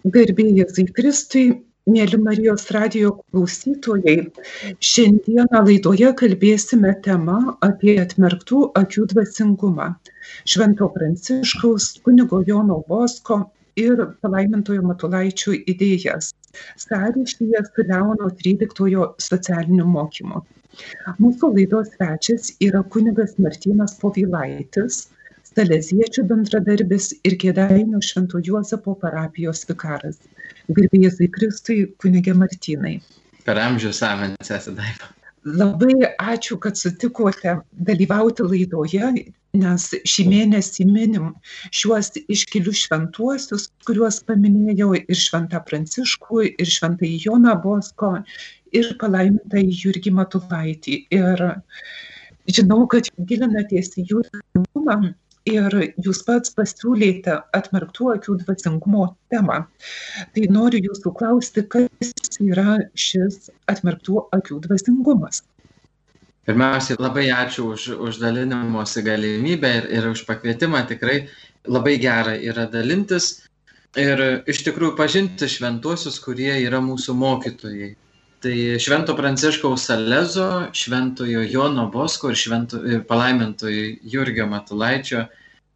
Garbėjai Jėzui Kristui, mėly Marijos radio klausytojai, šiandieną laidoje kalbėsime tema apie atmerktų akių dvasingumą. Švento Pranciškaus, kunigo Jono Bosko ir palaimintojo Matulaičio idėjas sąryšyje su Leono 13 socialiniu mokymu. Mūsų laidos svečias yra kunigas Martynas Povilaitis, Saleziečių bendradarbis ir Kėdainių Švento Juozapo parapijos vikaras. Garbėjai Kristui, kunigė Martynai. Per amžius savins esate daiva. Labai ačiū, kad sutikote dalyvauti laidoje, nes šį mėnesį minim šiuos iškilius šventuosius, kuriuos paminėjau ir Šventą Pranciškų, ir Šventą Joną Bosko, ir palaimintą Jurgį Matulaitį. Ir žinau, kad gilinatės į jų dvasingumą ir jūs pats pasiūlėte atmerktų akių dvasingumo temą. Tai noriu jūsų klausti, kas yra šis atmerktų akių dvasingumas. Pirmiausiai, labai ačiū už, už dalinimosi galimybę ir, ir už pakvietimą. Tikrai labai gera yra dalintis ir iš tikrųjų pažinti šventuosius, kurie yra mūsų mokytojai. Tai Švento Pranciškaus Salezo, Šventojo Jono Bosko ir, švento, ir palaimintojo Jurgio Matulaičio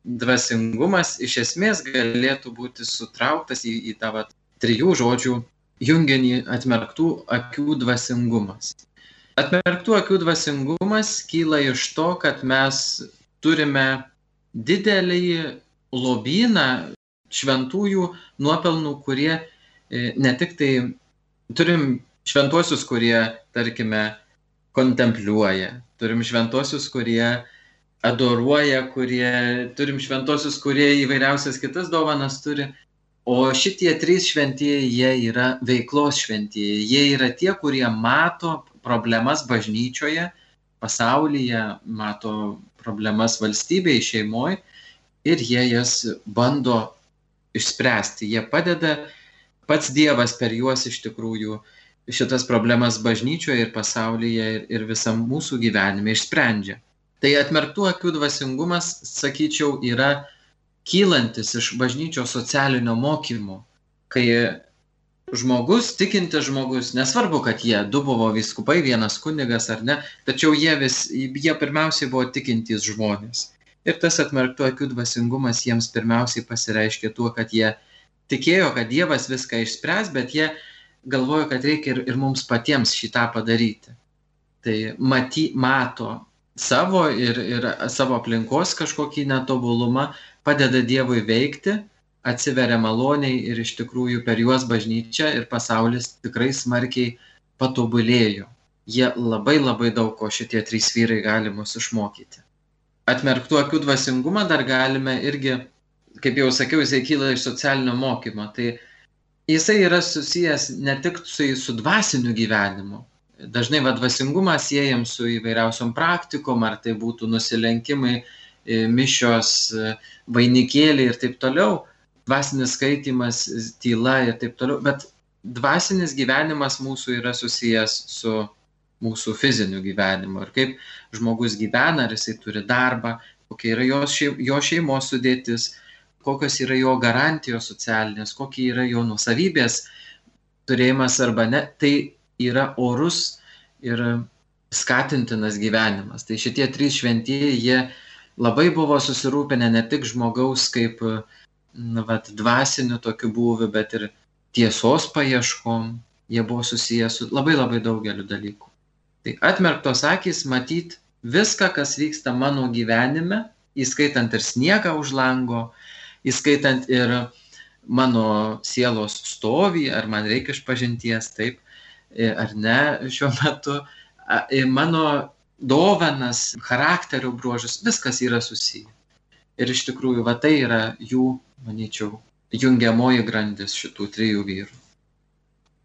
dvasingumas iš esmės galėtų būti sutrauktas į, į tą vat, trijų žodžių junginį atmerktų akių dvasingumas. Atmerktų akių dvasingumas kyla iš to, kad mes turime didelį lobyną šventųjų nuopelnų, kurie e, ne tik tai turim šventuosius, kurie, tarkime, kontempliuoja, turim šventuosius, kurie adoruoja, kurie turim šventosius, kurie įvairiausias kitas dovanas turi. O šitie trys šventieji, jie yra veiklos šventieji. Jie yra tie, kurie mato problemas bažnyčioje, pasaulyje, mato problemas valstybėje, šeimoje ir jie jas bando išspręsti. Jie padeda, pats Dievas per juos iš tikrųjų šitas problemas bažnyčioje ir pasaulyje ir, ir visam mūsų gyvenime išsprendžia. Tai atmerktų akių dvasingumas, sakyčiau, yra kylantis iš bažnyčios socialinio mokymo, kai žmogus, tikintis žmogus, nesvarbu, kad jie du buvo viskupai, vienas kunigas ar ne, tačiau jie, vis, jie pirmiausiai buvo tikintys žmonės. Ir tas atmerktų akių dvasingumas jiems pirmiausiai pasireiškė tuo, kad jie tikėjo, kad Dievas viską išspręs, bet jie galvojo, kad reikia ir, ir mums patiems šitą padaryti. Tai maty, mato savo ir, ir savo aplinkos kažkokį netobulumą, padeda Dievui veikti, atsiveria maloniai ir iš tikrųjų per juos bažnyčia ir pasaulis tikrai smarkiai patobulėjo. Jie labai labai daug ko šitie trys vyrai gali mus išmokyti. Atmerktų akių dvasingumą dar galime irgi, kaip jau sakiau, jisai kyla iš socialinio mokymo. Tai jisai yra susijęs ne tik su, su dvasiniu gyvenimu, dažnai va dvasingumą siejam su įvairiausiom praktikom, ar tai būtų nusilenkimai, e, mišios, e, vainikėliai ir taip toliau, dvasinis skaitimas, tyla ir taip toliau, bet dvasinis gyvenimas mūsų yra susijęs su mūsų fiziniu gyvenimu ir kaip žmogus gyvena, ar jisai turi darbą, kokia yra jo, šeim, jo šeimos sudėtis, kokios yra jo garantijos socialinės, kokie yra jo nusavybės turėjimas arba ne. Tai yra orus ir skatintinas gyvenimas. Tai šitie trys šventieji, jie labai buvo susirūpinę ne tik žmogaus kaip na, vat, dvasiniu tokiu būviu, bet ir tiesos paieškom. Jie buvo susijęs su labai labai daugeliu dalykų. Tai atmerktos akis matyti viską, kas vyksta mano gyvenime, įskaitant ir sniegą už lango, įskaitant ir mano sielos stovį, ar man reikia išpažinties, taip, E, ar ne šiuo metu, mano dovanas, charakterio bruožus, viskas yra susiję. Ir iš tikrųjų, va tai yra jų, manyčiau, jungiamoji grandis šitų trijų vyrų.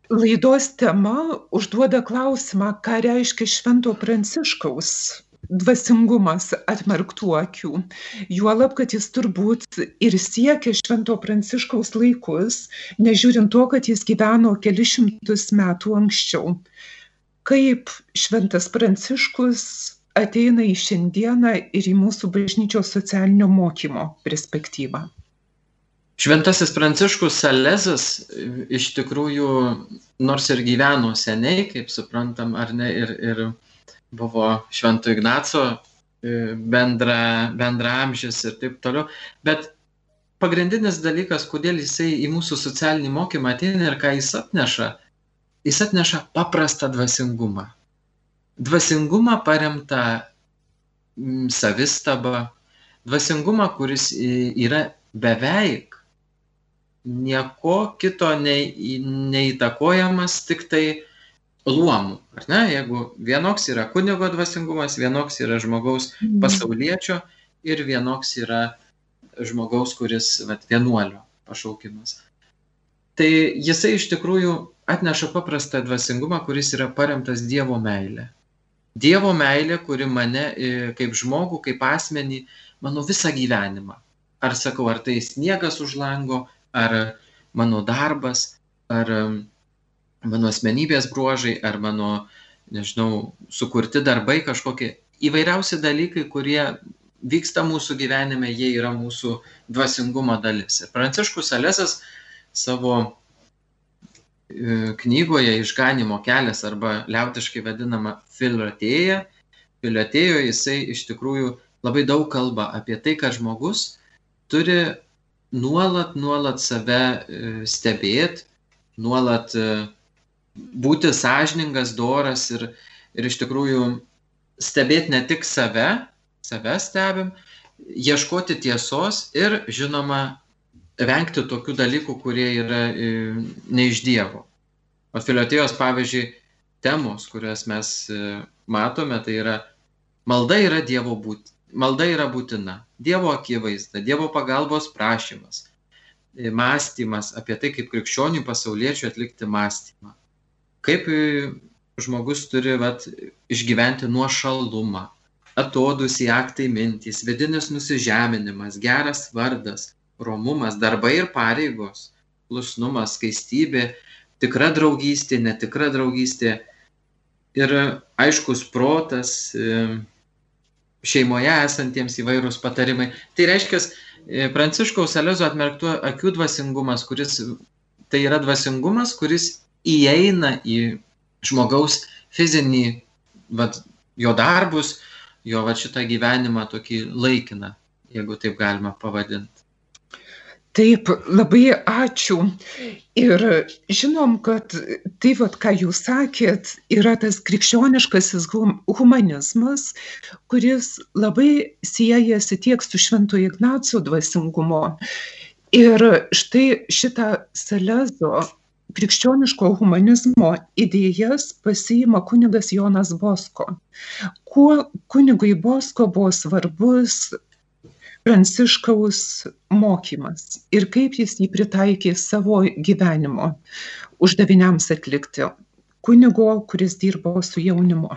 Laidos tema užduoda klausimą, ką reiškia Švento Pranciškaus dvasingumas atmerktų akių. Juolab, kad jis turbūt ir siekė Švento Pranciškaus laikus, nežiūrint to, kad jis gyveno kelius šimtus metų anksčiau. Kaip Šventas Pranciškus ateina į šiandieną ir į mūsų bažnyčios socialinio mokymo perspektyvą. Šventasis Pranciškus Salezas iš tikrųjų, nors ir gyveno seniai, kaip suprantam, ar ne, ir, ir buvo Švento Ignaco e, bendra, bendra amžius ir taip toliau, bet pagrindinis dalykas, kodėl jisai į mūsų socialinį mokymą ateina ir ką jis atneša, jis atneša paprastą dvasingumą. Dvasingumą paremtą savistabą, dvasingumą, kuris yra beveik nieko kito neįtakojamas, tik tai luomų. Ar ne? Jeigu vienoks yra kunigo dvasingumas, vienoks yra žmogaus mhm. pasaulietčio ir vienoks yra žmogaus, kuris vat, vienuolio pašaukimas. Tai jisai iš tikrųjų atneša paprastą dvasingumą, kuris yra paremtas Dievo meilė. Dievo meilė, kuri mane e, kaip žmogų, kaip asmenį, mano visą gyvenimą. Ar sakau, ar tai sniegas už lango, ar mano darbas, ar mano asmenybės bruožai, ar mano, nežinau, sukurti darbai kažkokie įvairiausi dalykai, kurie vyksta mūsų gyvenime, jie yra mūsų dvasingumo dalis. Ir Pranciškus Alesas savo e, knygoje Išganimo kelias arba liautiškai vadinama Filotėja, Filotėjoje jisai iš tikrųjų labai daug kalba apie tai, kad žmogus turi nuolat, nuolat save e, stebėti, nuolat e, būti sąžiningas, doras ir, ir iš tikrųjų stebėti ne tik save, save stebim, ieškoti tiesos ir, žinoma, vengti tokių dalykų, kurie yra e, ne iš Dievo. O filotėjos, pavyzdžiui, temos, kurias mes matome, tai yra malda yra Dievo būti, malda yra būtina. Dievo akivaizda, Dievo pagalbos prašymas, e, mąstymas apie tai, kaip krikščionių pasauliečių atlikti mąstymą. Kaip e, žmogus turi vat, išgyventi nuošalumą, atodus į aktai mintys, vidinis nusižeminimas, geras vardas, romumas, darbai ir pareigos, klusnumas, skaistybė, tikra draugystė, netikra draugystė ir aiškus protas, e, šeimoje esantiems įvairūs patarimai. Tai reiškia, e, Pranciškaus Salezo atmerktų akių dvasingumas, kuris tai yra dvasingumas, kuris įeina į žmogaus fizinį, vat, jo darbus, jo vat, šitą gyvenimą tokį laikiną, jeigu taip galima pavadinti. Taip, labai ačiū. Ir žinom, kad tai, vat, ką jūs sakėt, yra tas krikščioniškasis humanizmas, kuris labai siejasi tiek su Švento Ignaco dvasingumo. Ir štai šitą Salezo krikščioniško humanizmo idėjas pasiima kunigas Jonas Bosko. Kuo kunigui Bosko buvo svarbus Pranciškaus mokymas ir kaip jis jį pritaikė savo gyvenimo uždaviniams atlikti. Kunigo, kuris dirbo su jaunimu.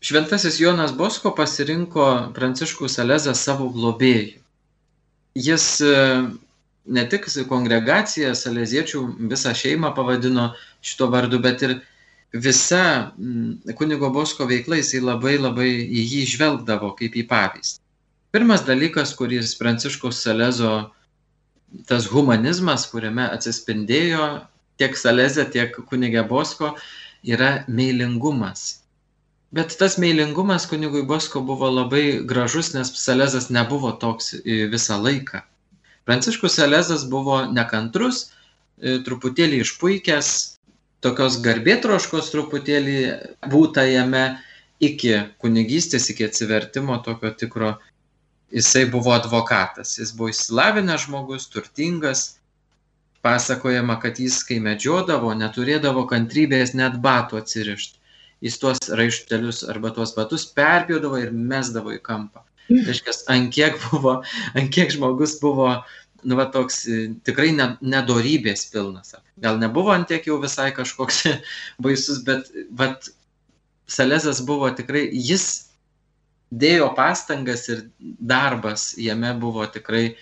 Šventasis Jonas Bosko pasirinko Pranciškų Salezą savo globėjų. Jis ne tik kongregaciją saleziečių visą šeimą pavadino šito vardu, bet ir visa kunigo Bosko veikla jisai labai labai į jį žvelgdavo kaip į pavyzdį. Pirmas dalykas, kuris Pranciškaus Salezo, tas humanizmas, kuriame atsispindėjo tiek Salezė, tiek kunigė Bosko, yra meilingumas. Bet tas meilingumas kunigui Bosko buvo labai gražus, nes Salezas nebuvo toks visą laiką. Pranciškus Salezas buvo nekantrus, truputėlį išpuikęs, tokios garbėtroškos truputėlį būta jame iki kunigystės, iki atsivertimo tokio tikro jisai buvo advokatas, jis buvo išsilavinęs žmogus, turtingas. Pasakojama, kad jis, kai medžiodavo, neturėdavo kantrybės net batų atsirišti. Jis tuos raištelius arba tuos batus perpjaudavo ir mesdavo į kampą. Reiškia, ant kiek buvo, ant kiek žmogus buvo, nu, va, toks tikrai nedorybės pilnas. Gal nebuvo ant tiek jau visai kažkoks baisus, bet, va, Salezas buvo tikrai, jis dėjo pastangas ir darbas jame buvo tikrai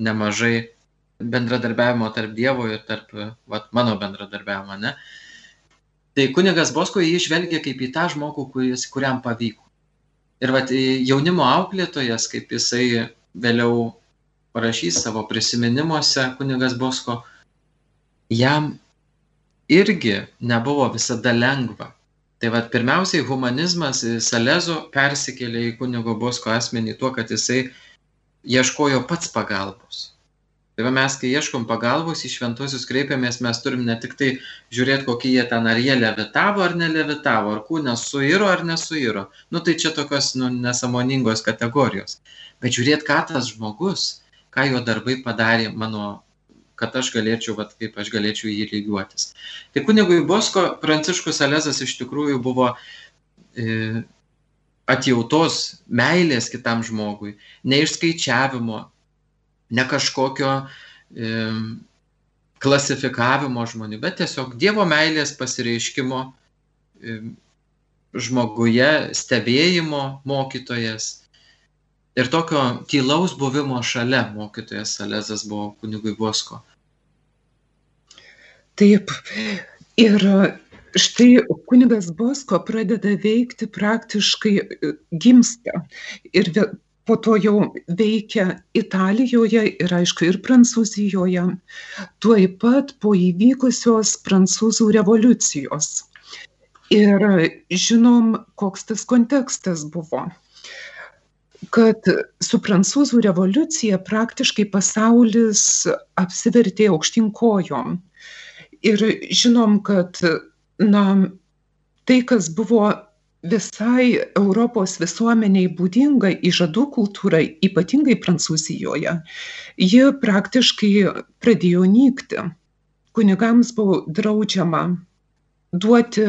nemažai bendradarbiavimo tarp Dievo ir tarp vat, mano bendradarbiavimo, ne? Tai kunigas Bosko jį išvelgia kaip į tą žmogų, kuris, kuriam pavyko. Ir vat, jaunimo auklėtojas, kaip jisai vėliau parašys savo prisiminimuose kunigas Bosko, jam irgi nebuvo visada lengva. Tai vad pirmiausiai humanizmas Salezo persikėlė į kunigo Bosko asmenį tuo, kad jisai ieškojo pats pagalbos. Tai va mes, kai ieškom pagalbos, į šventuosius kreipiamės, mes turim ne tik tai žiūrėti, kokie jie ten, ar jie levitavo ar nelevitavo, ar kūnas suiro ar nesuiro. Nu tai čia tokios nu, nesamoningos kategorijos. Bet žiūrėti, ką tas žmogus, ką jo darbai padarė mano kad aš galėčiau, vat, kaip aš galėčiau jį lygiuotis. Tai kunigui Bosko Pranciškus Alezas iš tikrųjų buvo e, atjautos, meilės kitam žmogui, neišskaičiavimo, ne kažkokio e, klasifikavimo žmonių, bet tiesiog Dievo meilės pasireiškimo e, žmoguje, stebėjimo mokytojas. Ir tokio tylaus buvimo šalia mokytojas Salezas buvo kunigui Bosko. Taip. Ir štai kunigas Bosko pradeda veikti praktiškai gimsta. Ir po to jau veikia Italijoje ir aišku ir Prancūzijoje. Tuoj pat po įvykusios Prancūzų revoliucijos. Ir žinom, koks tas kontekstas buvo kad su prancūzų revoliucija praktiškai pasaulis apsivertė aukštyn kojom ir žinom, kad na, tai, kas buvo visai Europos visuomeniai būdinga įžadų kultūrai, ypatingai Prancūzijoje, ji praktiškai pradėjo nykti. Kunigams buvo draudžiama duoti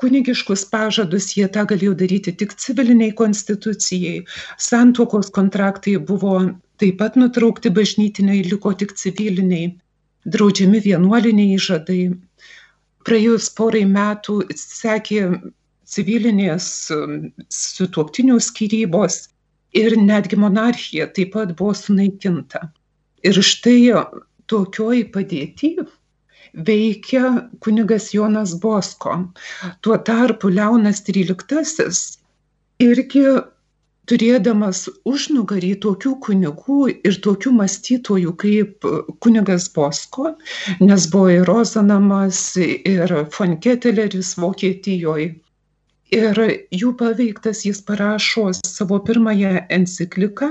kunigiškus pažadus, jie tą galėjo daryti tik civiliniai konstitucijai, santuokos kontraktai buvo taip pat nutraukti bažnytiniai, liko tik civiliniai draudžiami vienuoliniai įžadai. Praėjus porai metų sekė civilinės um, sutuoktinių skirybos ir netgi monarchija taip pat buvo sunaikinta. Ir štai tokioj padėti veikia kunigas Jonas Bosko. Tuo tarpu Leonas XIII irgi turėdamas užnugarį tokių kunigų ir tokių mąstytojų kaip kunigas Bosko, nes buvo ir Rozanamas, ir Fonketeleris Vokietijoje. Ir jų paveiktas jis parašo savo pirmąją encikliką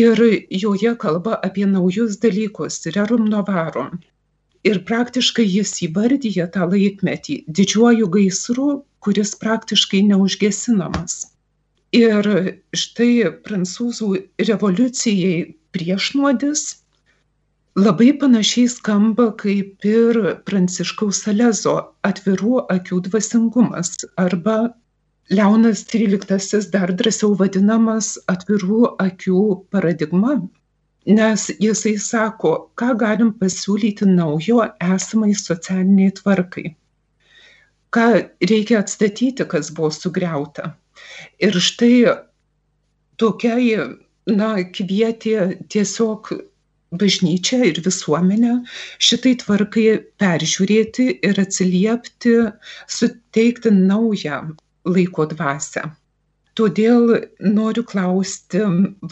ir joje kalba apie naujus dalykus, rerum novarum. Ir praktiškai jis įvardyja tą laikmetį didžiuoju gaisru, kuris praktiškai neužgesinamas ir štai prancūzų revoliucijai priešnuodis labai panašiai skamba kaip ir Pranciškaus Salezo atvirų akių dvasingumas arba Leonas XIII dar drąsiau vadinamas atvirų akių paradigma, nes jisai sako, ką galim pasiūlyti naujo esamai socialiniai tvarkai, ką reikia atstatyti, kas buvo sugriauta. Ir štai tokiai, na, kvietė tiesiog bažnyčią ir visuomenę šitai tvarkai peržiūrėti ir atsiliepti, suteikti naują laiko dvasę. Todėl noriu klausti,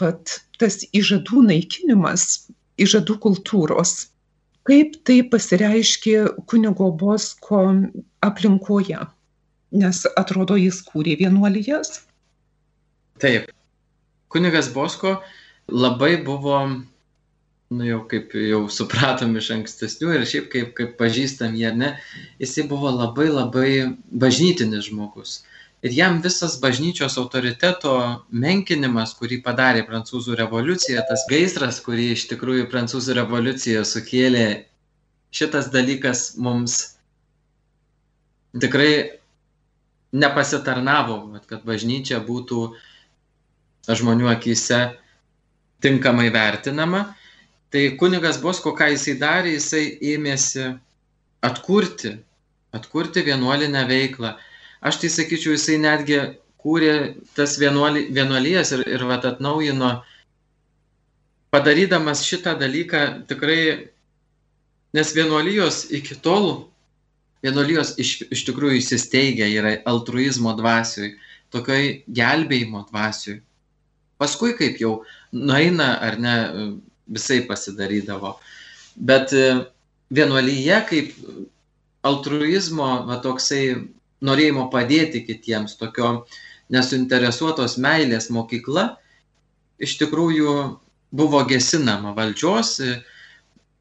vat, tas įžadų naikinimas, įžadų kultūros, kaip tai pasireiškė kunigo Bosko aplinkoje? nes atrodo jis kūrė vienuolijas. Taip. Kunigas Bosko labai buvo, nu jau kaip jau supratom iš ankstesnių ir šiaip kaip, kaip pažįstam jie, ne, jisai buvo labai labai bažnytinis žmogus. Ir jam visas bažnyčios autoriteto menkinimas, kurį padarė prancūzų revoliucija, tas gaisras, kurį iš tikrųjų prancūzų revoliucija sukėlė, šitas dalykas mums tikrai nepasitarnavo, kad bažnyčia būtų žmonių akise tinkamai vertinama. Tai kunigas Bosko, ką jisai darė, jisai ėmėsi atkurti, atkurti vienuolinę veiklą. Aš tai sakyčiau, jisai netgi kūrė tas vienuoli, vienuolijas ir, ir vat atnaujino, padarydamas šitą dalyką tikrai, nes vienuolijos iki tol vienuolijos iš, iš tikrųjų įsisteigia yra altruizmo dvasioj, tokioj gelbėjimo dvasioj. Paskui, kaip jau nueina ar ne visai pasidarydavo. Bet e, vienuolyje kaip altruizmo, va, toksai norėjimo padėti kitiems, tokio nesuinteresuotos meilės mokykla, iš tikrųjų buvo gesinama valdžios,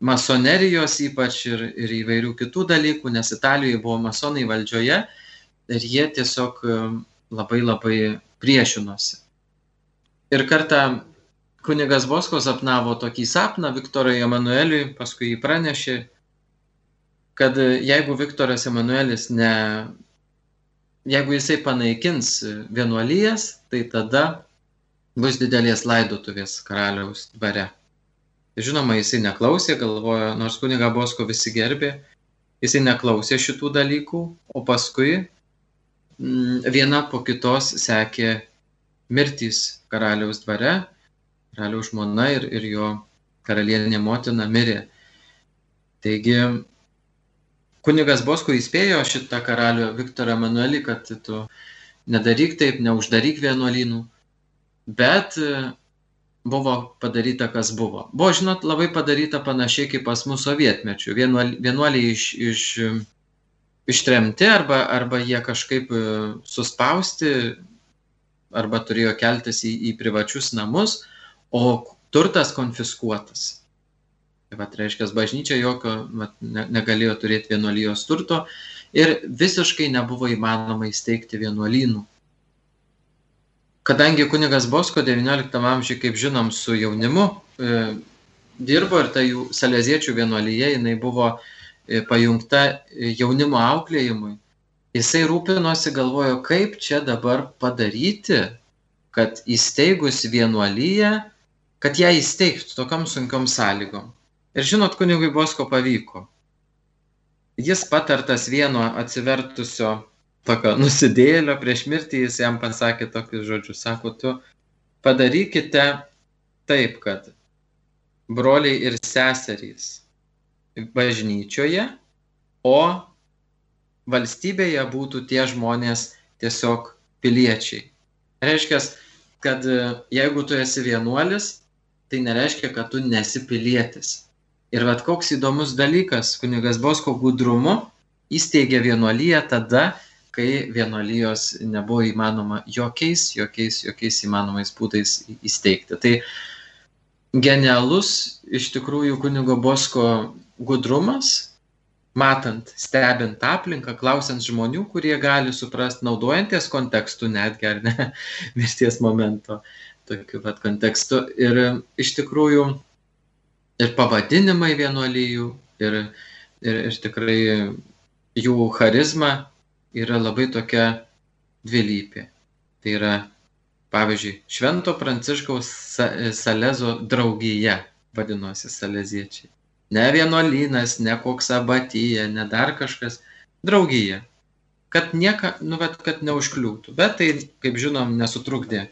masonerijos ypač ir, ir įvairių kitų dalykų, nes Italijoje buvo masonai valdžioje ir jie tiesiog labai labai priešinosi. Ir kartą kunigas Bosko sapnavo tokį sapną Viktorui Emanueliui, paskui jį pranešė, kad jeigu Viktoras Emanuelis ne, jeigu jisai panaikins vienuolijas, tai tada bus didelės laidotuvės karaliaus dvare. Žinoma, jisai neklausė, galvojo, nors kuniga Bosko visi gerbė, jisai neklausė šitų dalykų, o paskui m, mm, viena po kitos sekė mirtys karaliaus dvare, karaliaus žmona ir, ir jo karalienė motina mirė. Taigi, kunigas Bosko įspėjo šitą karalių Viktorą Emanuelį, kad tu nedaryk taip, neuždaryk vienuolynų, bet buvo padaryta, kas buvo. Buvo, žinot, labai padaryta panašiai kaip pas mus sovietmečių. Vienuoliai iš, iš, ištremti arba, arba jie kažkaip e, suspausti, arba turėjo keltis į, į privačius namus, o turtas konfiskuotas. Tai va, reiškia, bažnyčia jokio va, ne, negalėjo turėti vienuolijos turto ir visiškai nebuvo įmanoma įsteigti vienuolynų kadangi kunigas Bosko XIX amžiuje, kaip žinom, su jaunimu e, dirbo ir ta jų saleziečių vienuolyje, jinai buvo e, pajungta jaunimo auklėjimui, jisai rūpinosi, galvojo, kaip čia dabar padaryti, kad įsteigus vienuolyje, kad ją įsteigtų tokiam sunkiom sąlygom. Ir žinot, kunigui Bosko pavyko. Jis patartas vieno atsivertusio tokio nusidėlio prieš mirtį jis jam pasakė tokius žodžius. Sako, tu padarykite taip, kad broliai ir seserys bažnyčioje, o valstybėje būtų tie žmonės tiesiog piliečiai. Reiškia, kad e, jeigu tu esi vienuolis, tai nereiškia, kad tu nesi pilietis. Ir vad koks įdomus dalykas, kunigas Bosko gudrumu įsteigė vienuolyje tada, kai vienuolijos nebuvo įmanoma jokiais, jokiais, jokiais įmanomais būdais įsteigti. Tai genialus iš tikrųjų kunigo Bosko gudrumas, matant, stebint aplinką, klausiant žmonių, kurie gali suprasti, naudojantis kontekstu netgi ar ne, mirties momento, tokiu pat kontekstu. Ir iš tikrųjų ir pavadinimai vienuolyjų, ir, ir, ir tikrai jų charizma yra labai tokia dvilypė. Tai yra, pavyzdžiui, Švento Pranciškaus Salezo draugija vadinosi saleziečiai. Ne vienuolynas, ne koks abatyje, ne dar kažkas. Draugija. Kad nieka, nu, bet kad neužkliūtų. Bet tai, kaip žinom, nesutrukdė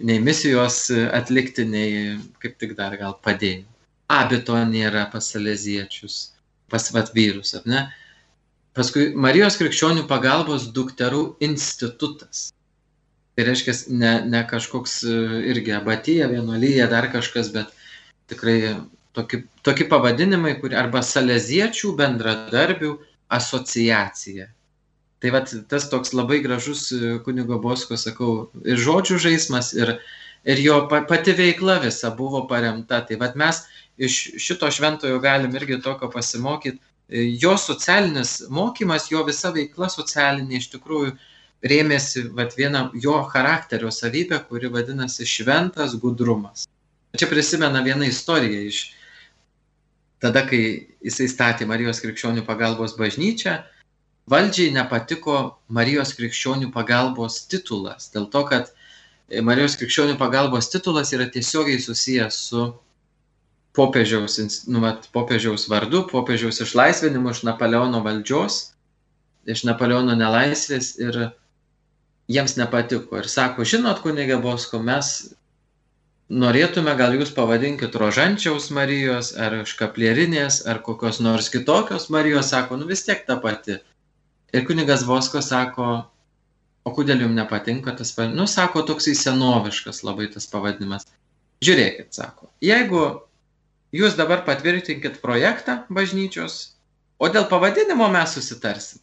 nei misijos atlikti, nei kaip tik dar gal padėjo. Abito nėra pas saleziečius, pas vat vyrus, ar ne? Paskui Marijos krikščionių pagalbos dukterų institutas. Tai reiškia, ne, ne kažkoks e, irgi abatija, vienuolyje, dar kažkas, bet tikrai tokie, tokie pavadinimai, kur, arba saleziečių bendradarbių asociacija. Tai vat, tas toks labai gražus e, kunigo Bosko, sakau, ir žodžių žaidimas, ir, ir jo pati veikla visa buvo paremta. Tai vat mes iš šito šventojo galim irgi tokio pasimokyti jo socialinis mokymas, jo visa veikla socialinė iš tikrųjų rėmėsi vat, vieną jo charakterio savybę, kuri vadinasi šventas gudrumas. Čia prisimena vieną istoriją iš tada, kai jisai statė Marijos krikščionių pagalbos bažnyčią, valdžiai nepatiko Marijos krikščionių pagalbos titulas, dėl to, kad Marijos krikščionių pagalbos titulas yra tiesiogiai susijęs su popiežiaus, nu, vat, popiežiaus vardu, popiežiaus išlaisvinimu iš Napoleono valdžios, iš Napoleono nelaisvės ir jiems nepatiko. Ir sako, žinot, kunigė Bosko, mes norėtume, gal jūs pavadinkit Rožančiaus Marijos, ar Škaplierinės, ar kokios nors kitokios Marijos, sako, nu vis tiek ta pati. Ir kunigas Bosko sako, o kodėl jums nepatinka tas pavadinimas? Nu, sako, toksai senoviškas labai tas pavadinimas. Žiūrėkit, sako, jeigu jūs dabar patvirtinkit projektą bažnyčios, o dėl pavadinimo mes susitarsim.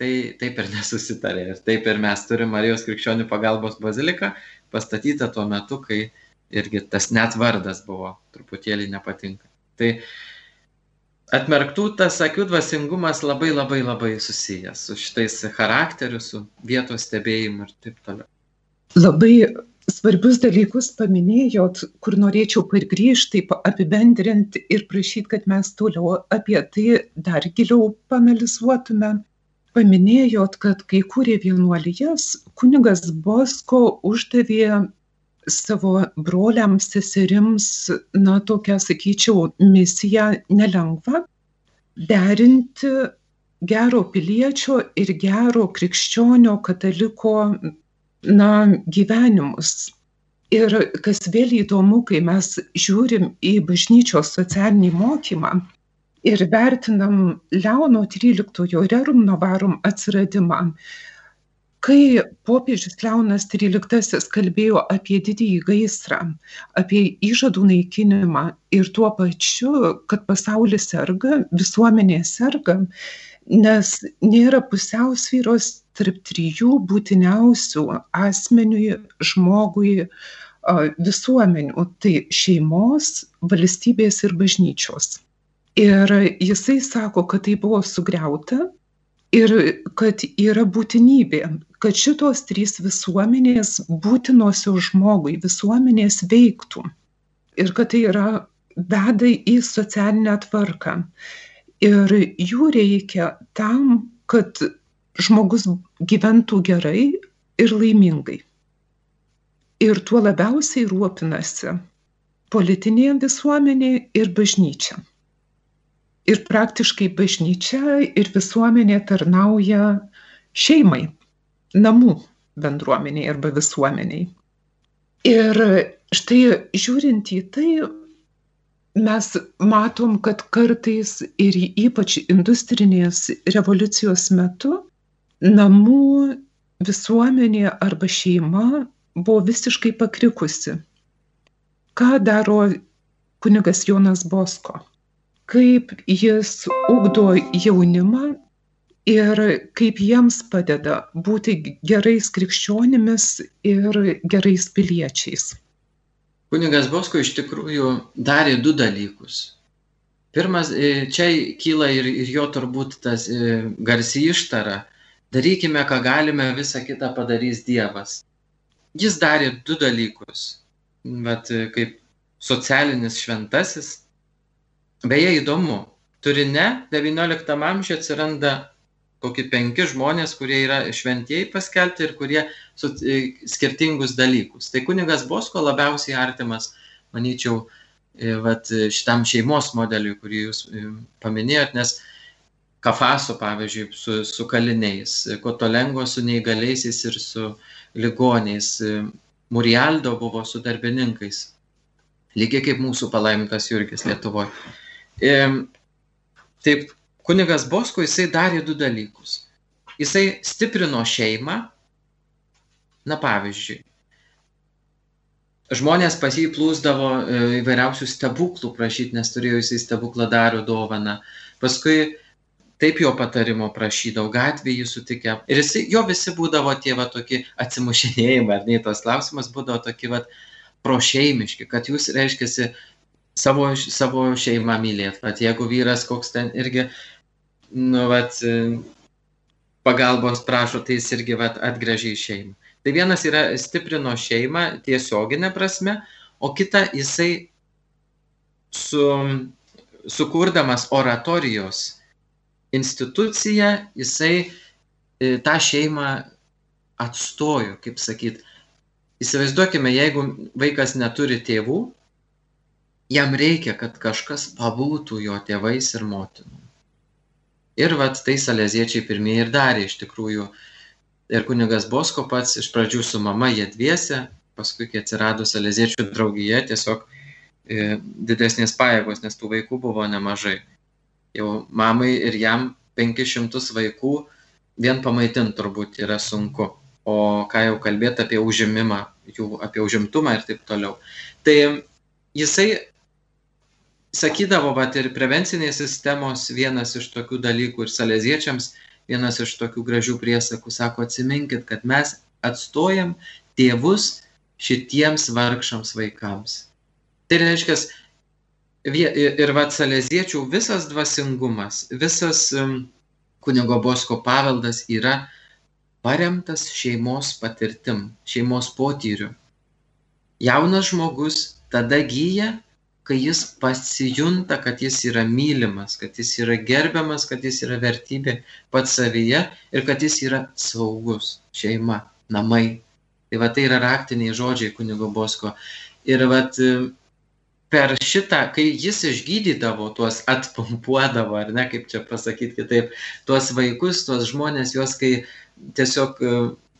Tai taip ir nesusitarė. Ir taip ir mes turime Marijos krikščionių pagalbos baziliką pastatytą tuo metu, kai irgi tas net vardas buvo truputėlį nepatinka. Tai atmerktų tas akių dvasingumas labai labai labai susijęs su šitais charakteriu, su vietos stebėjimu ir taip toliau. Labai svarbius dalykus paminėjot, kur norėčiau pargrįžti, apibendrinti ir prašyti, kad mes toliau apie tai dar giliau panalizuotume. Paminėjot, kad kai kūrė vienuolijas, kunigas Bosko uždavė savo broliams, seserims, na, tokią, sakyčiau, misiją nelengvą - derinti gero piliečio ir gero krikščionio kataliko na, gyvenimus. Ir kas vėl įdomu, kai mes žiūrim į bažnyčios socialinį mokymą ir vertinam Leono 13 Rerum Novarum atsiradimą, kai popiežius Leonas XIII kalbėjo apie didįjį gaisrą, apie įžadų naikinimą ir tuo pačiu, kad pasaulis serga, visuomenė serga, nes nėra pusiausvyros tarp trijų būtiniausių asmeniui, žmogui visuomenių - tai šeimos, valstybės ir bažnyčios. Ir jisai sako, kad tai buvo sugriauta ir kad yra būtinybė, kad šitos trys visuomenės būtinosios žmogui, visuomenės veiktų. Ir kad tai yra veda į socialinę tvarką. Ir jų reikia tam, kad žmogus gyventų gerai ir laimingai. Ir tuo labiausiai rūpinasi politinė visuomenė ir bažnyčia. Ir praktiškai bažnyčia ir visuomenė tarnauja šeimai, namų bendruomeniai arba visuomeniai. Ir štai žiūrint į tai, mes matom, kad kartais ir ypač industrinės revoliucijos metu namų visuomenė arba šeima buvo visiškai pakrikusi. Ką daro kunigas Jonas Bosko? Kaip jis ugdo jaunimą ir kaip jiems padeda būti gerais krikščionimis ir gerais piliečiais. Kunigas Bosko iš tikrųjų darė du dalykus. Pirmas, e, čia kyla ir, ir jo turbūt tas e, garsi ištara darykime, ką galime, visą kitą padarys Dievas. Jis darė du dalykus. Bet kaip socialinis šventasis. Beje, įdomu, turine XIX amžiuje atsiranda kokie penki žmonės, kurie yra šventieji paskelbti ir kurie su, skirtingus dalykus. Tai kunigas Bosko labiausiai artimas, manyčiau, vat, šitam šeimos modeliui, kurį jūs paminėjot, nes Kafaso, pavyzdžiui, su, su kaliniais, Kotolengo su neįgaliaisiais ir su ligoniais, Murialdo buvo su darbininkais, lygiai kaip mūsų palaimintas Jurgis Lietuvoje. Taip, kunigas Bosko jisai darė du dalykus. Jisai stiprino šeimą, na pavyzdžiui, žmonės pas jį plūsdavo e, įvairiausių stebuklų prašyti, nes turėjo jisai stebuklą daro dovaną. Paskui taip jo patarimo prašydavau, gatvėje jį sutikę. Ir jis, jo visi būdavo tie va tokie atsimušinėjimai, ar ne, tos klausimas būdavo tokie va prošeimiški, kad jūs, reiškia, savo, savo šeimą mylėt. Vat jeigu vyras koks ten irgi, nu, vat, pagalbos prašo, tai jis irgi vat, atgrėžia į šeimą. Tai vienas yra stiprino šeimą tiesioginė prasme, o kita jisai su, sukurdamas oratorijos instituciją jisai e, tą šeimą atstojo, kaip sakyt. Įsivaizduokime, jeigu vaikas neturi tėvų, jam reikia, kad kažkas pabūtų jo tėvais ir motinom. Ir vat tai saleziečiai pirmieji ir darė iš tikrųjų. Ir kunigas Bosko pats iš pradžių su mama jie dviese, paskui, kai atsirado saleziečių draugija, tiesiog e, didesnės pajėgos, nes tų vaikų buvo nemažai jau mamai ir jam 500 vaikų vien pamaitint turbūt yra sunku. O ką jau kalbėti apie užimimą, jų apie užimtumą ir taip toliau. Tai jisai sakydavo, vat ir prevencinės sistemos vienas iš tokių dalykų ir saleziečiams vienas iš tokių gražių priesakų, sako, atsiminkit, kad mes atstojam tėvus šitiems vargšams vaikams. Tai reiškia, ir vad saleziečių visas dvasingumas, visas kunigo Bosko paveldas yra paremtas šeimos patirtim, šeimos potyriu. Jaunas žmogus tada gyja, kai jis pasijunta, kad jis yra mylimas, kad jis yra gerbiamas, kad jis yra vertybė pats savyje ir kad jis yra saugus šeima, namai. Tai va tai yra raktiniai žodžiai kunigo Bosko. Ir va per šitą, kai jis išgydydavo tuos, atpumpuodavo, ar ne, kaip čia pasakyti kitaip, tuos vaikus, tuos žmonės, juos kai tiesiog e,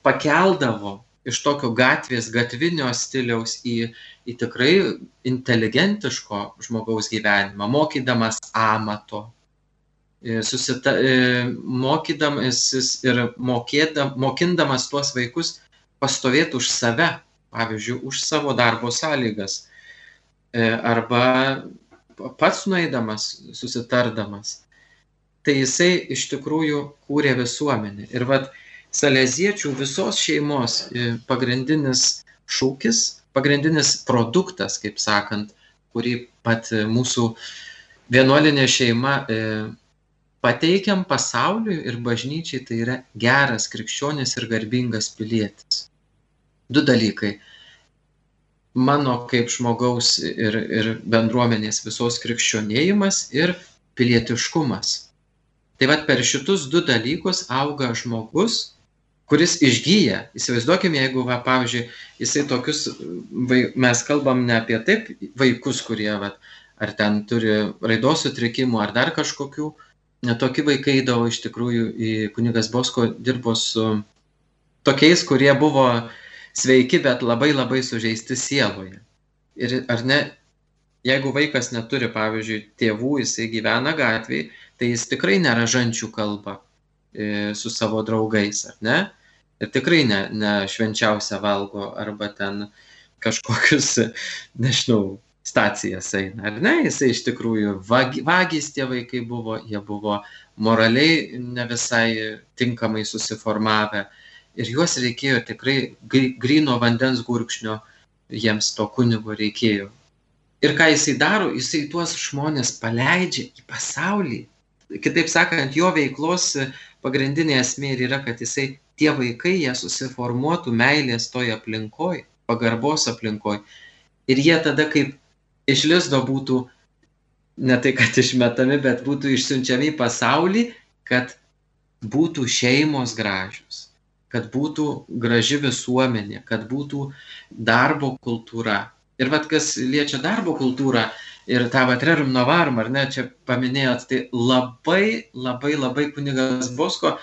pakeldavo iš tokio gatvės, gatvinio stiliaus į, į tikrai inteligentiško žmogaus gyvenimą, mokydamas amato, susita, e, mokydamasis ir mokėdam, mokindamas tuos vaikus pastovėti už save, pavyzdžiui, už savo darbo sąlygas E, arba pats nueidamas, susitardamas. Tai jisai iš tikrųjų kūrė visuomenę. Ir vad, saleziečių visos šeimos e, pagrindinis šūkis, pagrindinis produktas, kaip sakant, kurį pat mūsų vienuolinė šeima e, pateikiam pasauliui ir bažnyčiai, tai yra geras krikščionis ir garbingas pilietis. Du dalykai mano kaip žmogaus ir, ir bendruomenės visos krikščionėjimas ir pilietiškumas. Tai vad per šitus du dalykus auga žmogus, kuris išgyja. Įsivaizduokime, jeigu, va, pavyzdžiui, jisai tokius, mes kalbam ne apie taip vaikus, kurie, va, ar ten turi raidos sutrikimų, ar dar kažkokių, netokie vaikai eidavo iš tikrųjų į kunigas Bosko dirbo su tokiais, kurie buvo sveiki, bet labai labai sužeisti sieloje. Ir ar ne, jeigu vaikas neturi, pavyzdžiui, tėvų, jisai gyvena gatvėje, tai jis tikrai nėra žančių kalba su savo draugais, ar ne? Ir tikrai ne, ne švenčiausia valgo arba ten kažkokius, nežinau, stacijas eina, ar ne? Jisai iš tikrųjų vag, vagys tie vaikai buvo, jie buvo moraliai ne visai tinkamai susiformavę ir juos reikėjo tikrai gryno vandens gurkšnio, jiems to kunigo reikėjo. Ir ką jisai daro, jisai tuos žmonės paleidžia į pasaulį. Kitaip sakant, jo veiklos pagrindinė esmė ir yra, kad jisai tie vaikai, jie susiformuotų meilės toj aplinkoj, pagarbos aplinkoj. Ir jie tada kaip iš lizdo būtų, ne tai kad išmetami, bet būtų išsiunčiami į pasaulį, kad būtų šeimos gražios kad būtų graži visuomenė, kad būtų darbo kultūra. Ir vad kas liečia darbo kultūrą ir tą vat rerum novarum, ar ne, čia paminėjot, tai labai, labai, labai kunigas Bosko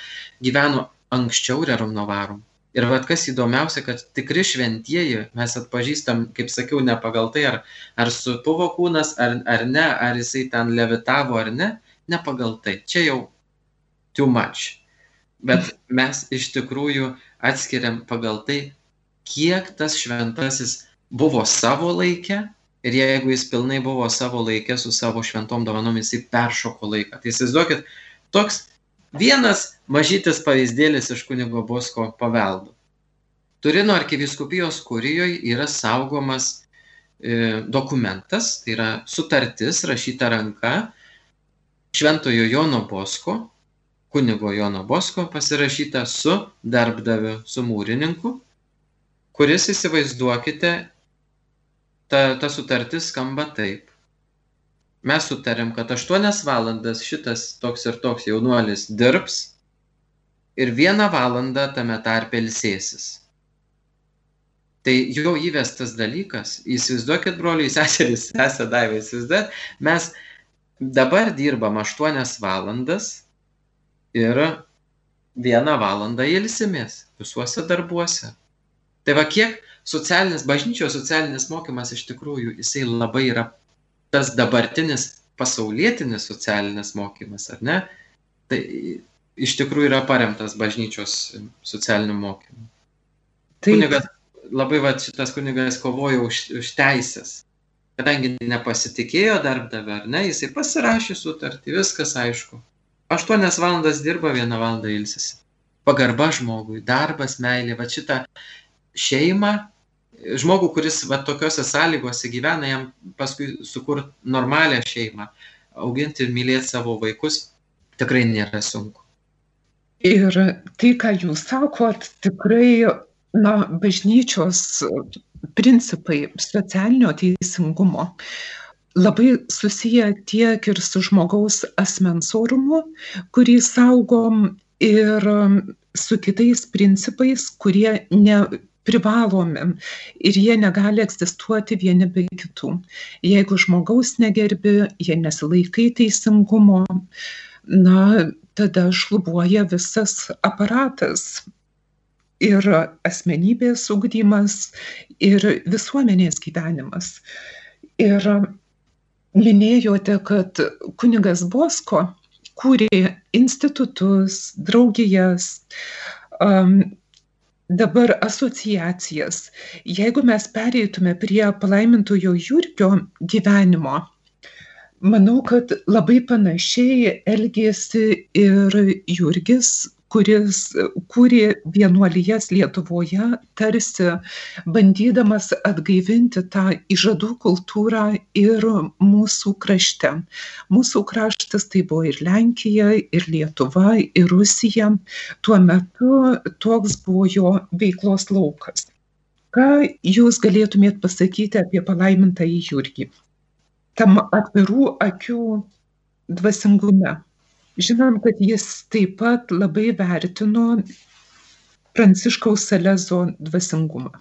gyveno anksčiau rerum novarum. Ir vad kas įdomiausia, kad tikri šventieji mes atpažįstam, kaip sakiau, ne pagal tai, ar, ar supuvo kūnas, ar, ar ne, ar jisai ten levitavo ar ne, ne pagal tai. Čia jau too much bet mes iš tikrųjų atskiriam pagal tai, kiek tas šventasis buvo savo laikė ir jeigu jis pilnai buvo savo laikė su savo šventom dovanom, jisai peršoko laiką. Tai įsivaizduokit, toks vienas mažytis pavyzdėlis iš kunigo Bosko paveldo. Turino arkiviskupijos kurijoje yra saugomas e, dokumentas, tai yra sutartis rašyta ranka Šventojo Jono Bosko, kunigo Jono Bosko pasirašyta su darbdaviu, su mūrininku, kuris įsivaizduokite, ta, ta sutartis skamba taip. Mes sutarėm, kad 8 valandas šitas toks ir toks jaunuolis dirbs ir vieną valandą tame tarpe ilsėsis. Tai jo įvestas dalykas, įsivaizduokit, broliai, seserys, sesė daivai, įsivaizduokit, mes dabar dirbam 8 valandas, ir vieną valandą ilsimės visuose darbuose. Tai va kiek socialinis, bažnyčios socialinis mokymas iš tikrųjų, jisai labai yra tas dabartinis pasaulietinis socialinis mokymas, ar ne? Tai iš tikrųjų yra paremtas bažnyčios socialiniu mokymu. Taip. Kunigas, labai va šitas kunigas kovojo už, už teisės. kadangi nepasitikėjo darbdavę, ar ne, jisai pasirašė sutartį, viskas aišku. Aštuonias valandas dirba, vieną valandą ilsisi. Pagarba žmogui, darbas, meilė, va šitą šeimą, žmogų, kuris va tokiuose sąlygose gyvena, jam paskui sukurti normalią šeimą, auginti ir mylėti savo vaikus, tikrai nėra sunku. Ir tai, ką jūs sakot, tikrai, na, bažnyčios principai socialinio teisingumo labai susiję tiek ir su žmogaus asmens orumu, kurį saugom, ir su kitais principais, kurie neprivalomi ir jie negali egzistuoti vieni be kitų. Jeigu žmogaus negerbi, jie nesilaikai teisingumo, na, tada šlubuoja visas aparatas ir asmenybės ugdymas, ir visuomenės gyvenimas. Ir minėjote, kad kunigas Bosko kūrė institutus, draugijas, um, dabar asociacijas. Jeigu mes pereitume prie palaimintojo Jurgio gyvenimo, manau, kad labai panašiai elgėsi ir Jurgis kuris kūrė vienuolijas Lietuvoje, tarsi bandydamas atgaivinti tą įžadų kultūrą ir mūsų krašte. Mūsų kraštas tai buvo ir Lenkija, ir Lietuva, ir Rusija. Tuo metu toks buvo jo veiklos laukas. Ką jūs galėtumėt pasakyti apie palaimintą į Jurgį? Tam atvirų akių dvasingume. Žinom, kad jis taip pat labai vertino Pranciškaus Salezo dvasingumą.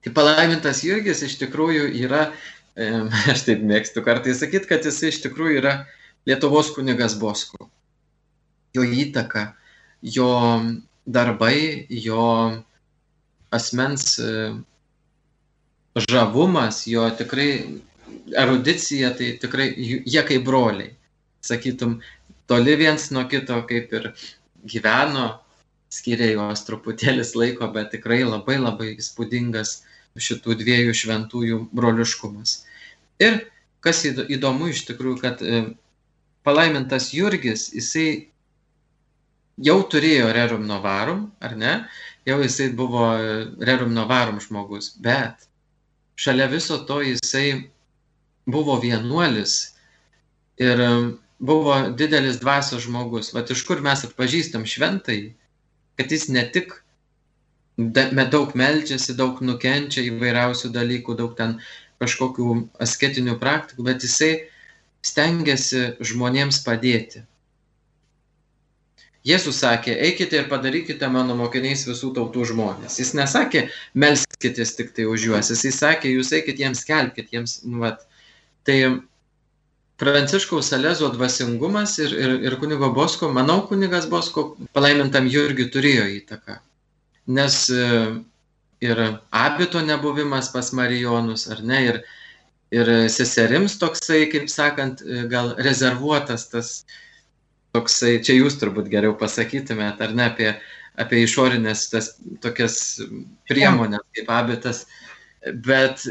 Tai palaimintas Jurgis iš tikrųjų yra, aš taip mėgstu kartais sakyti, kad jis iš tikrųjų yra Lietuvos kunigas Bosko. Jo įtaka, jo darbai, jo asmens žavumas, jo tikrai erudicija, tai tikrai jie kaip broliai sakytum, toli viens nuo kito kaip ir gyveno, skiria juos truputėlis laiko, bet tikrai labai labai įspūdingas šitų dviejų šventųjų broliškumas. Ir kas įdomu iš tikrųjų, kad e, palaimintas Jurgis, jisai jau turėjo rerum novarum, ar ne? Jau jisai buvo e, rerum novarum žmogus, bet šalia viso to jisai buvo vienuolis ir buvo didelis dvasios žmogus. Vat iš kur mes atpažįstam šventai, kad jis ne tik daug melčiasi, daug nukenčia įvairiausių dalykų, daug ten kažkokių asketinių praktikų, bet jisai stengiasi žmonėms padėti. Jėzus sakė, eikite ir padarykite mano mokiniais visų tautų žmonės. Jis nesakė, melskitės tik tai už juos, jis sakė, jūs eikite jiems kelkite jiems, nu, vat. Tai Pranciškaus Salezo dvasingumas ir, ir, ir kunigo Bosko, manau, kunigas Bosko palaimintam Jurgiui turėjo įtaką. Nes e, ir abito nebuvimas pas Marijonus, ar ne, ir, ir seserims toksai, kaip sakant, e, gal rezervuotas tas toksai, čia jūs turbūt geriau pasakytumėt, ar ne, apie, apie išorinės tas tokias priemonės kaip abitas, bet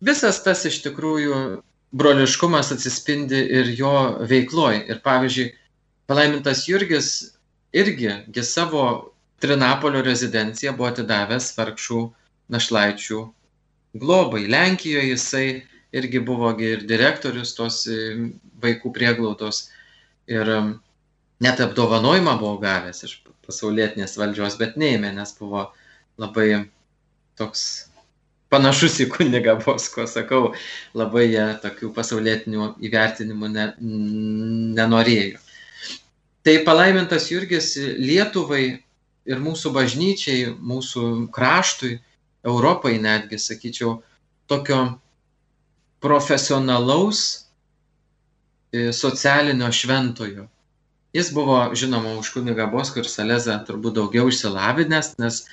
visas tas iš tikrųjų broliškumas atsispindi ir jo veikloj. Ir pavyzdžiui, palaimintas Jurgis irgi savo Trinapolio rezidenciją buvo atidavęs vargšų našlaičių globai. Lenkijoje jisai irgi buvo ir direktorius tos e, vaikų prieglaudos ir net apdovanojimą buvo gavęs iš pasaulietinės valdžios, bet neėmė, nes buvo labai toks panašus į kunigą Bosko, sakau, labai jie tokių pasaulietinių įvertinimų ne, nenorėjo. Tai palaimintas Jurgis Lietuvai ir mūsų bažnyčiai, mūsų kraštui, Europai netgi, sakyčiau, tokio profesionalaus e, socialinio šventojo. Jis buvo, žinoma, už kunigą Bosko ir Salezą turbūt daugiau išsilavinęs, nes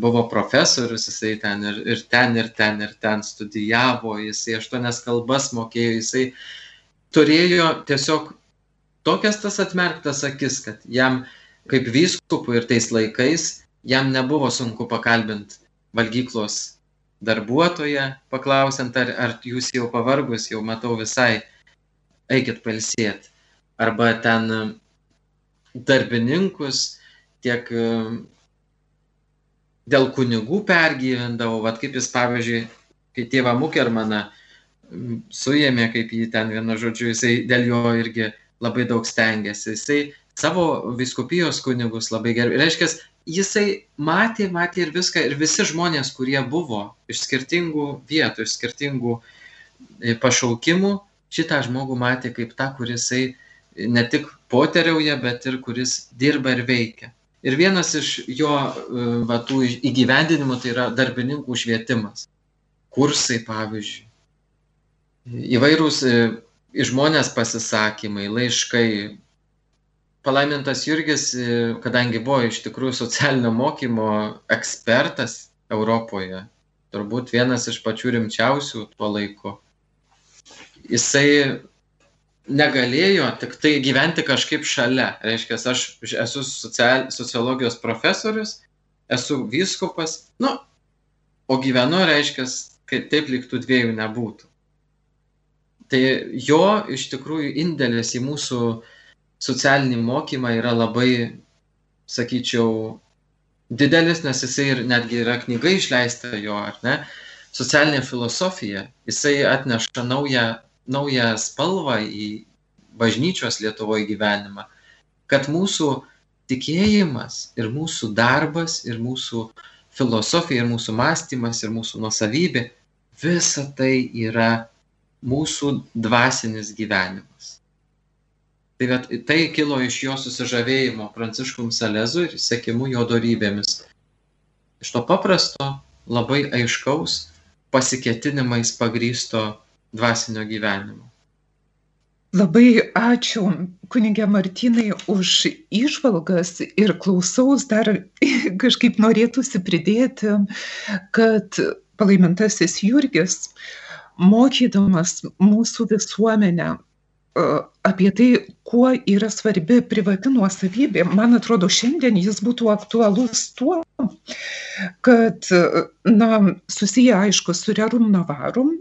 buvo profesorius, jisai ten ir, ir ten, ir ten, ir ten studijavo, jisai aštuonias kalbas mokėjo, jisai turėjo tiesiog tokias tas atmerktas akis, kad jam kaip vyskupui ir tais laikais jam nebuvo sunku pakalbinti valgyklos darbuotoją, paklausiant, ar, ar jūs jau pavargus, jau matau visai, eikit palsėti. Arba ten darbininkus, tiek dėl kunigų pergyvendavau, vad kaip jis pavyzdžiui, kai tėvą Mukermaną suėmė, kaip jį ten vienu žodžiu, jisai dėl jo irgi labai daug stengiasi. Jisai savo viskupijos kunigus labai gerai. Reiškia, jisai matė, matė ir viską, ir visi žmonės, kurie buvo iš skirtingų vietų, iš skirtingų e, pašaukimų, šitą žmogų matė kaip tą, kuris ne tik poteriauja, bet ir kuris dirba ir veikia. Ir vienas iš jo e, va, tų įgyvendinimų tai yra darbininkų švietimas. Kursai, pavyzdžiui. Įvairūs e, žmonės pasisakymai, laiškai, palaimintas Jurgis, e, kadangi buvo iš tikrųjų socialinio mokymo ekspertas Europoje, turbūt vienas iš pačių rimčiausių tuo laiku, jisai negalėjo tik tai gyventi kažkaip šalia. Reiškia, aš esu social, sociologijos profesorius, esu vyskupas, nu, o gyvenu, reiškia, kad taip liktų dviejų nebūtų. Tai jo iš tikrųjų indėlis į mūsų socialinį mokymą yra labai, sakyčiau, didelis, nes jisai ir netgi yra knyga išleista jo, ar ne? Socialinė filosofija, jisai atneša naują, naują spalvą į bažnyčios Lietuvoje gyvenimą, kad mūsų tikėjimas ir mūsų darbas ir mūsų filosofija ir mūsų mąstymas ir mūsų nusavybė, visa tai yra mūsų dvasinis gyvenimas. Tai, bet, tai kilo iš jo susižavėjimo Pranciškum Salezu ir sekimu jo darybėmis. Iš to paprasto, labai aiškaus, pasiketinimais pagrysto dvasinio gyvenimo. Labai ačiū kunigė Martinai už išvalgas ir klausaus dar kažkaip norėtųsi pridėti, kad palaimintasis Jurgis, mokydamas mūsų visuomenę apie tai, kuo yra svarbi privati nuosavybė, man atrodo, šiandien jis būtų aktualus tuo, kad, na, susiję aišku su Rerum Navarum,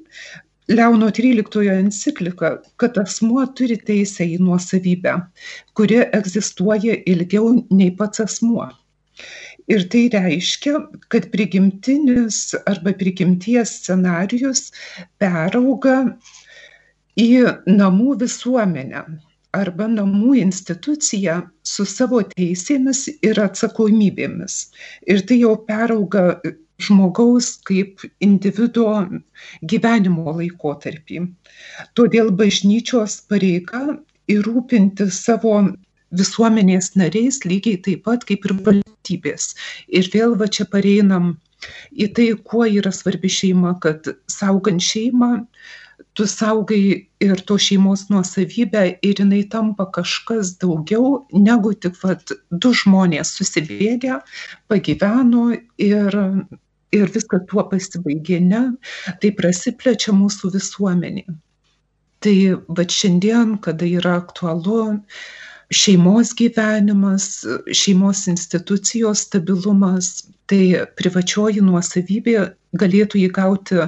Leono 13 enciklika, kad asmuo turi teisę į nuosavybę, kuri egzistuoja ilgiau nei pats asmuo. Ir tai reiškia, kad prigimtinis arba prigimties scenarius perauga į namų visuomenę arba namų instituciją su savo teisėmis ir atsakomybėmis. Ir tai jau perauga žmogaus kaip individuo gyvenimo laikotarpį. Todėl bažnyčios pareiga įrūpinti savo visuomenės nariais lygiai taip pat kaip ir valstybės. Ir vėl va čia pareinam į tai, kuo yra svarbi šeima, kad saugant šeimą tu saugai ir to šeimos nuosavybę ir jinai tampa kažkas daugiau negu tik vat du žmonės susibėgę, pagyveno ir, ir viskas tuo pasibaigė, ne, tai prasiplečia mūsų visuomenė. Tai va šiandien, kada yra aktualu šeimos gyvenimas, šeimos institucijos stabilumas, tai privačioji nuosavybė galėtų įgauti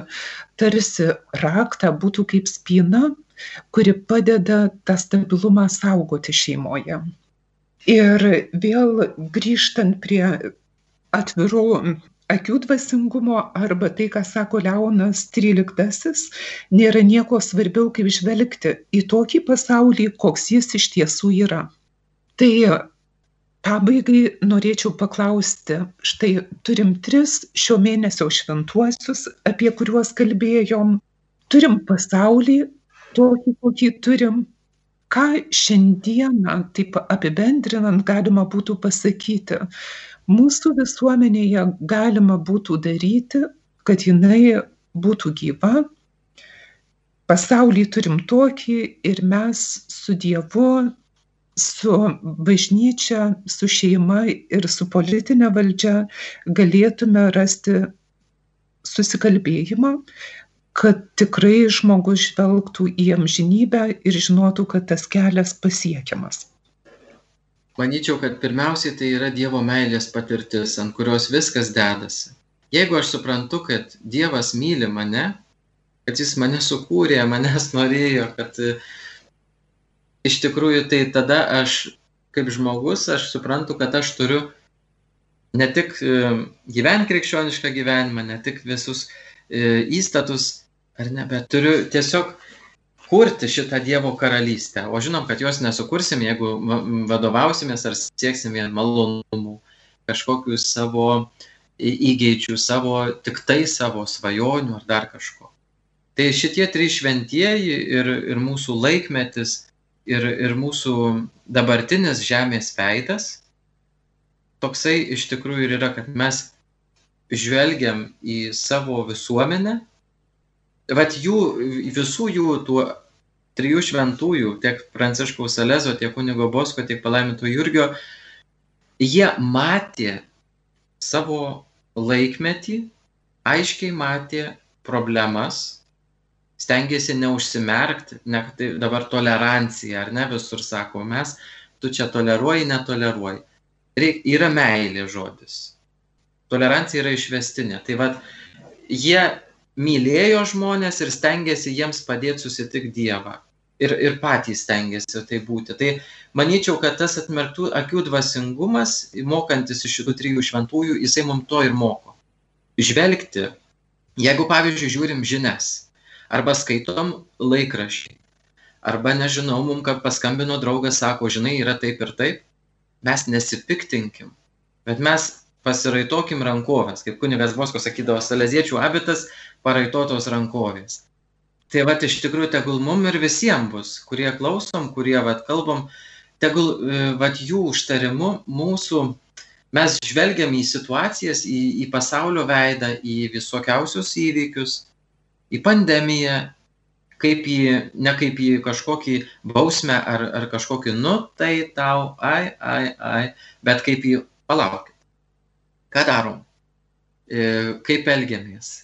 tarsi raktą, būtų kaip spyna, kuri padeda tą stabilumą saugoti šeimoje. Ir vėl grįžtant prie atvirų akių dvasingumo arba tai, ką sako Leonas XIII, nėra nieko svarbiau, kaip žvelgti į tokį pasaulį, koks jis iš tiesų yra. Tai pabaigai norėčiau paklausti štai turim tris šio mėnesio šventuosius apie kuriuos kalbėjom turim pasaulį tokį kokį turim ką šiandieną taip apibendrinant galima būtų pasakyti mūsų visuomenėje galima būtų daryti kad jinai būtų gyva pasaulį turim tokį ir mes su dievu su bažnyčia, su šeima ir su politinė valdžia galėtume rasti susikalbėjimą, kad tikrai žmogus žvelgtų į amžinybę ir žinotų, kad tas kelias pasiekiamas. Manyčiau, kad pirmiausiai tai yra Dievo meilės patirtis, ant kurios viskas dedasi. jeigu aš suprantu, kad Dievas myli mane, kad jis mane sukūrė, manęs norėjo, kad e, iš tikrųjų tai tada aš kaip žmogus, aš suprantu, kad aš turiu ne tik e, gyventi krikščionišką gyvenimą, ne tik visus e, įstatus, ar ne, bet turiu tiesiog kurti šitą Dievo karalystę. O žinom, kad jos nesukursim, jeigu vadovausimės ar sieksim vien malonumų, kažkokių savo įgeičių, savo tik tai savo svajonių ar dar kažko. Tai šitie trys šventieji ir, ir mūsų laikmetis ir, ir mūsų dabartinis žemės veidas, toksai iš tikrųjų ir yra, kad mes žvelgiam į savo visuomenę vat jų, visų jų tų trijų šventųjų, tiek Pranciškaus Salezo, tiek kunigo Bosko, tiek palaiminto Jurgio, jie matė savo laikmetį, aiškiai matė problemas, stengiasi neužsimerkti, ne, tai dabar tolerancija, ar ne, visur sako, mes, tu čia toleruoji, netoleruoji. Reik, yra meilė žodis. Tolerancija yra išvestinė. Tai vad, jie mylėjo žmonės ir stengėsi jiems padėti susitikti Dievą. Ir, ir patys stengiasi tai būti. Tai manyčiau, kad tas atmerktų akių dvasingumas, mokantis iš šitų trijų šventųjų, jisai mums to ir moko. Žvelgti, jeigu pavyzdžiui žiūrim žinias, arba skaitom laikrašį, arba nežinau, mums, kad paskambino draugas, sako, žinai, yra taip ir taip, mes nesipiktinkim, bet mes pasiraitokim rankovės, kaip kunigas Bosko sakydavo, saleziečių abitas paraitotos rankovės. Tai va, iš tikrųjų, tegul mum ir visiems bus, kurie klausom, kurie va, kalbam, tegul e, va, jų užtarimu mūsų, mes žvelgiam į situacijas, į, į pasaulio veidą, į visokiausius įvykius, į pandemiją, kaip į, ne kaip į kažkokį bausmę ar, ar kažkokį, nu tai tau, ai, ai, ai, bet kaip į palaukit. Ką darom? E, kaip elgiamės?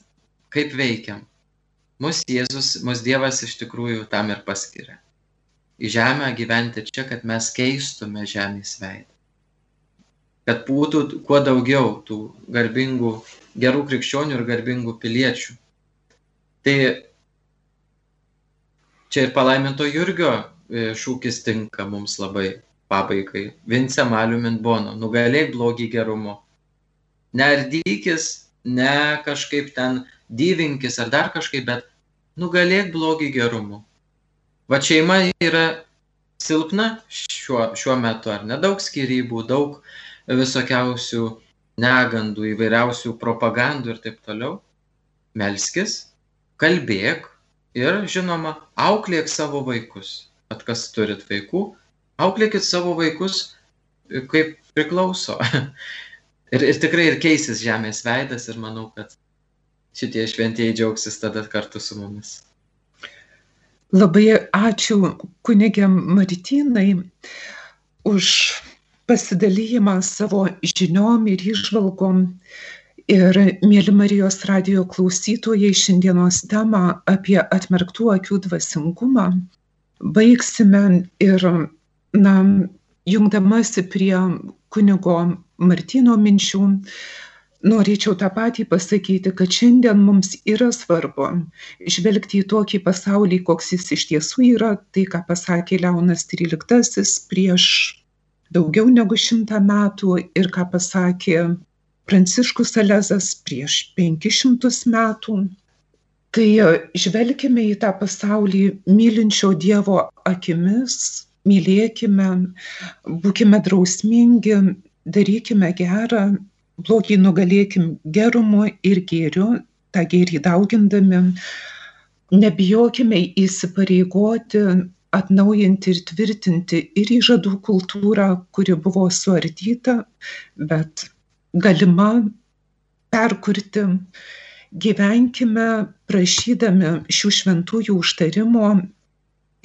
kaip veikiam. Mus Jėzus, mus Dievas iš tikrųjų tam ir paskiria. Į žemę gyventi čia, kad mes keistume žemės veidą. Kad būtų kuo daugiau tų garbingų, gerų krikščionių ir garbingų piliečių. Tai čia ir palaiminto Jurgio e, šūkis tinka mums labai pabaigai. Vince maliumin bono, nugalėk blogį gerumo. Nerdykis, ne kažkaip ten dyvinkis ar dar kažkaip, bet nugalėk blogį gerumu. Va šeima yra silpna šiuo, šiuo metu, ar nedaug skirybų, daug visokiausių negandų, įvairiausių propagandų ir taip toliau. Melskis, kalbėk ir, žinoma, auklėk savo vaikus. At kas turit vaikų, auklėkit savo vaikus kaip priklauso. ir, ir tikrai ir keisis žemės veidas ir manau, kad šitie šventieji džiaugsis tada kartu su mumis. Labai ačiū kunigėm Martinai už pasidalyjimą savo žiniom ir išvalgom. Ir, mėly Marijos radio klausytojai, šiandienos temą apie atmerktų akių dvasingumą baigsime ir, na, jungdamasi prie kunigo Martino minčių, norėčiau tą patį pasakyti, kad šiandien mums yra svarbu žvelgti į tokį pasaulį, koks jis iš tiesų yra, tai ką pasakė Leonas XIII prieš daugiau negu šimtą metų ir ką pasakė Pranciškus Salezas prieš 500 metų. Tai žvelgime į tą pasaulį mylinčio Dievo akimis, mylėkime, būkime drausmingi, darykime gerą, blogį nugalėkim gerumu ir gėriu, tą gėrį daugindami, nebijokime įsipareigoti, atnaujinti ir tvirtinti ir įžadų kultūrą, kuri buvo suardyta, bet galima perkurti. Gyvenkime prašydami šių šventųjų užtarimo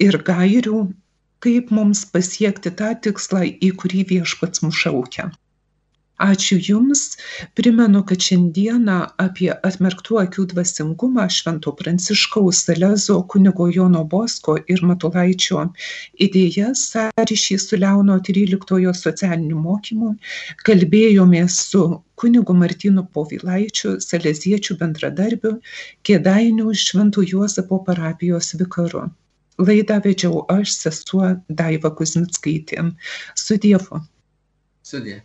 ir gairių, kaip mums pasiekti tą tikslą, į kurį viešpats mus šaukia. Ačiū Jums. Primenu, kad šiandieną apie atmerktų akių dvasingumą Švento Pranciškaus Salezo, kunigo Jono Bosko ir Matulaičio idėjas sąryšį su Leono 13 socialiniu mokymu kalbėjomės su kunigu Martinu Povilaičiu, Saleziečių bendradarbiu, Kėdainių Švento Juozapo parapijos vikaru. Laidą vedžiau aš, sesuo Daiva Kuzmickaitė. Su Dievu. Sudė.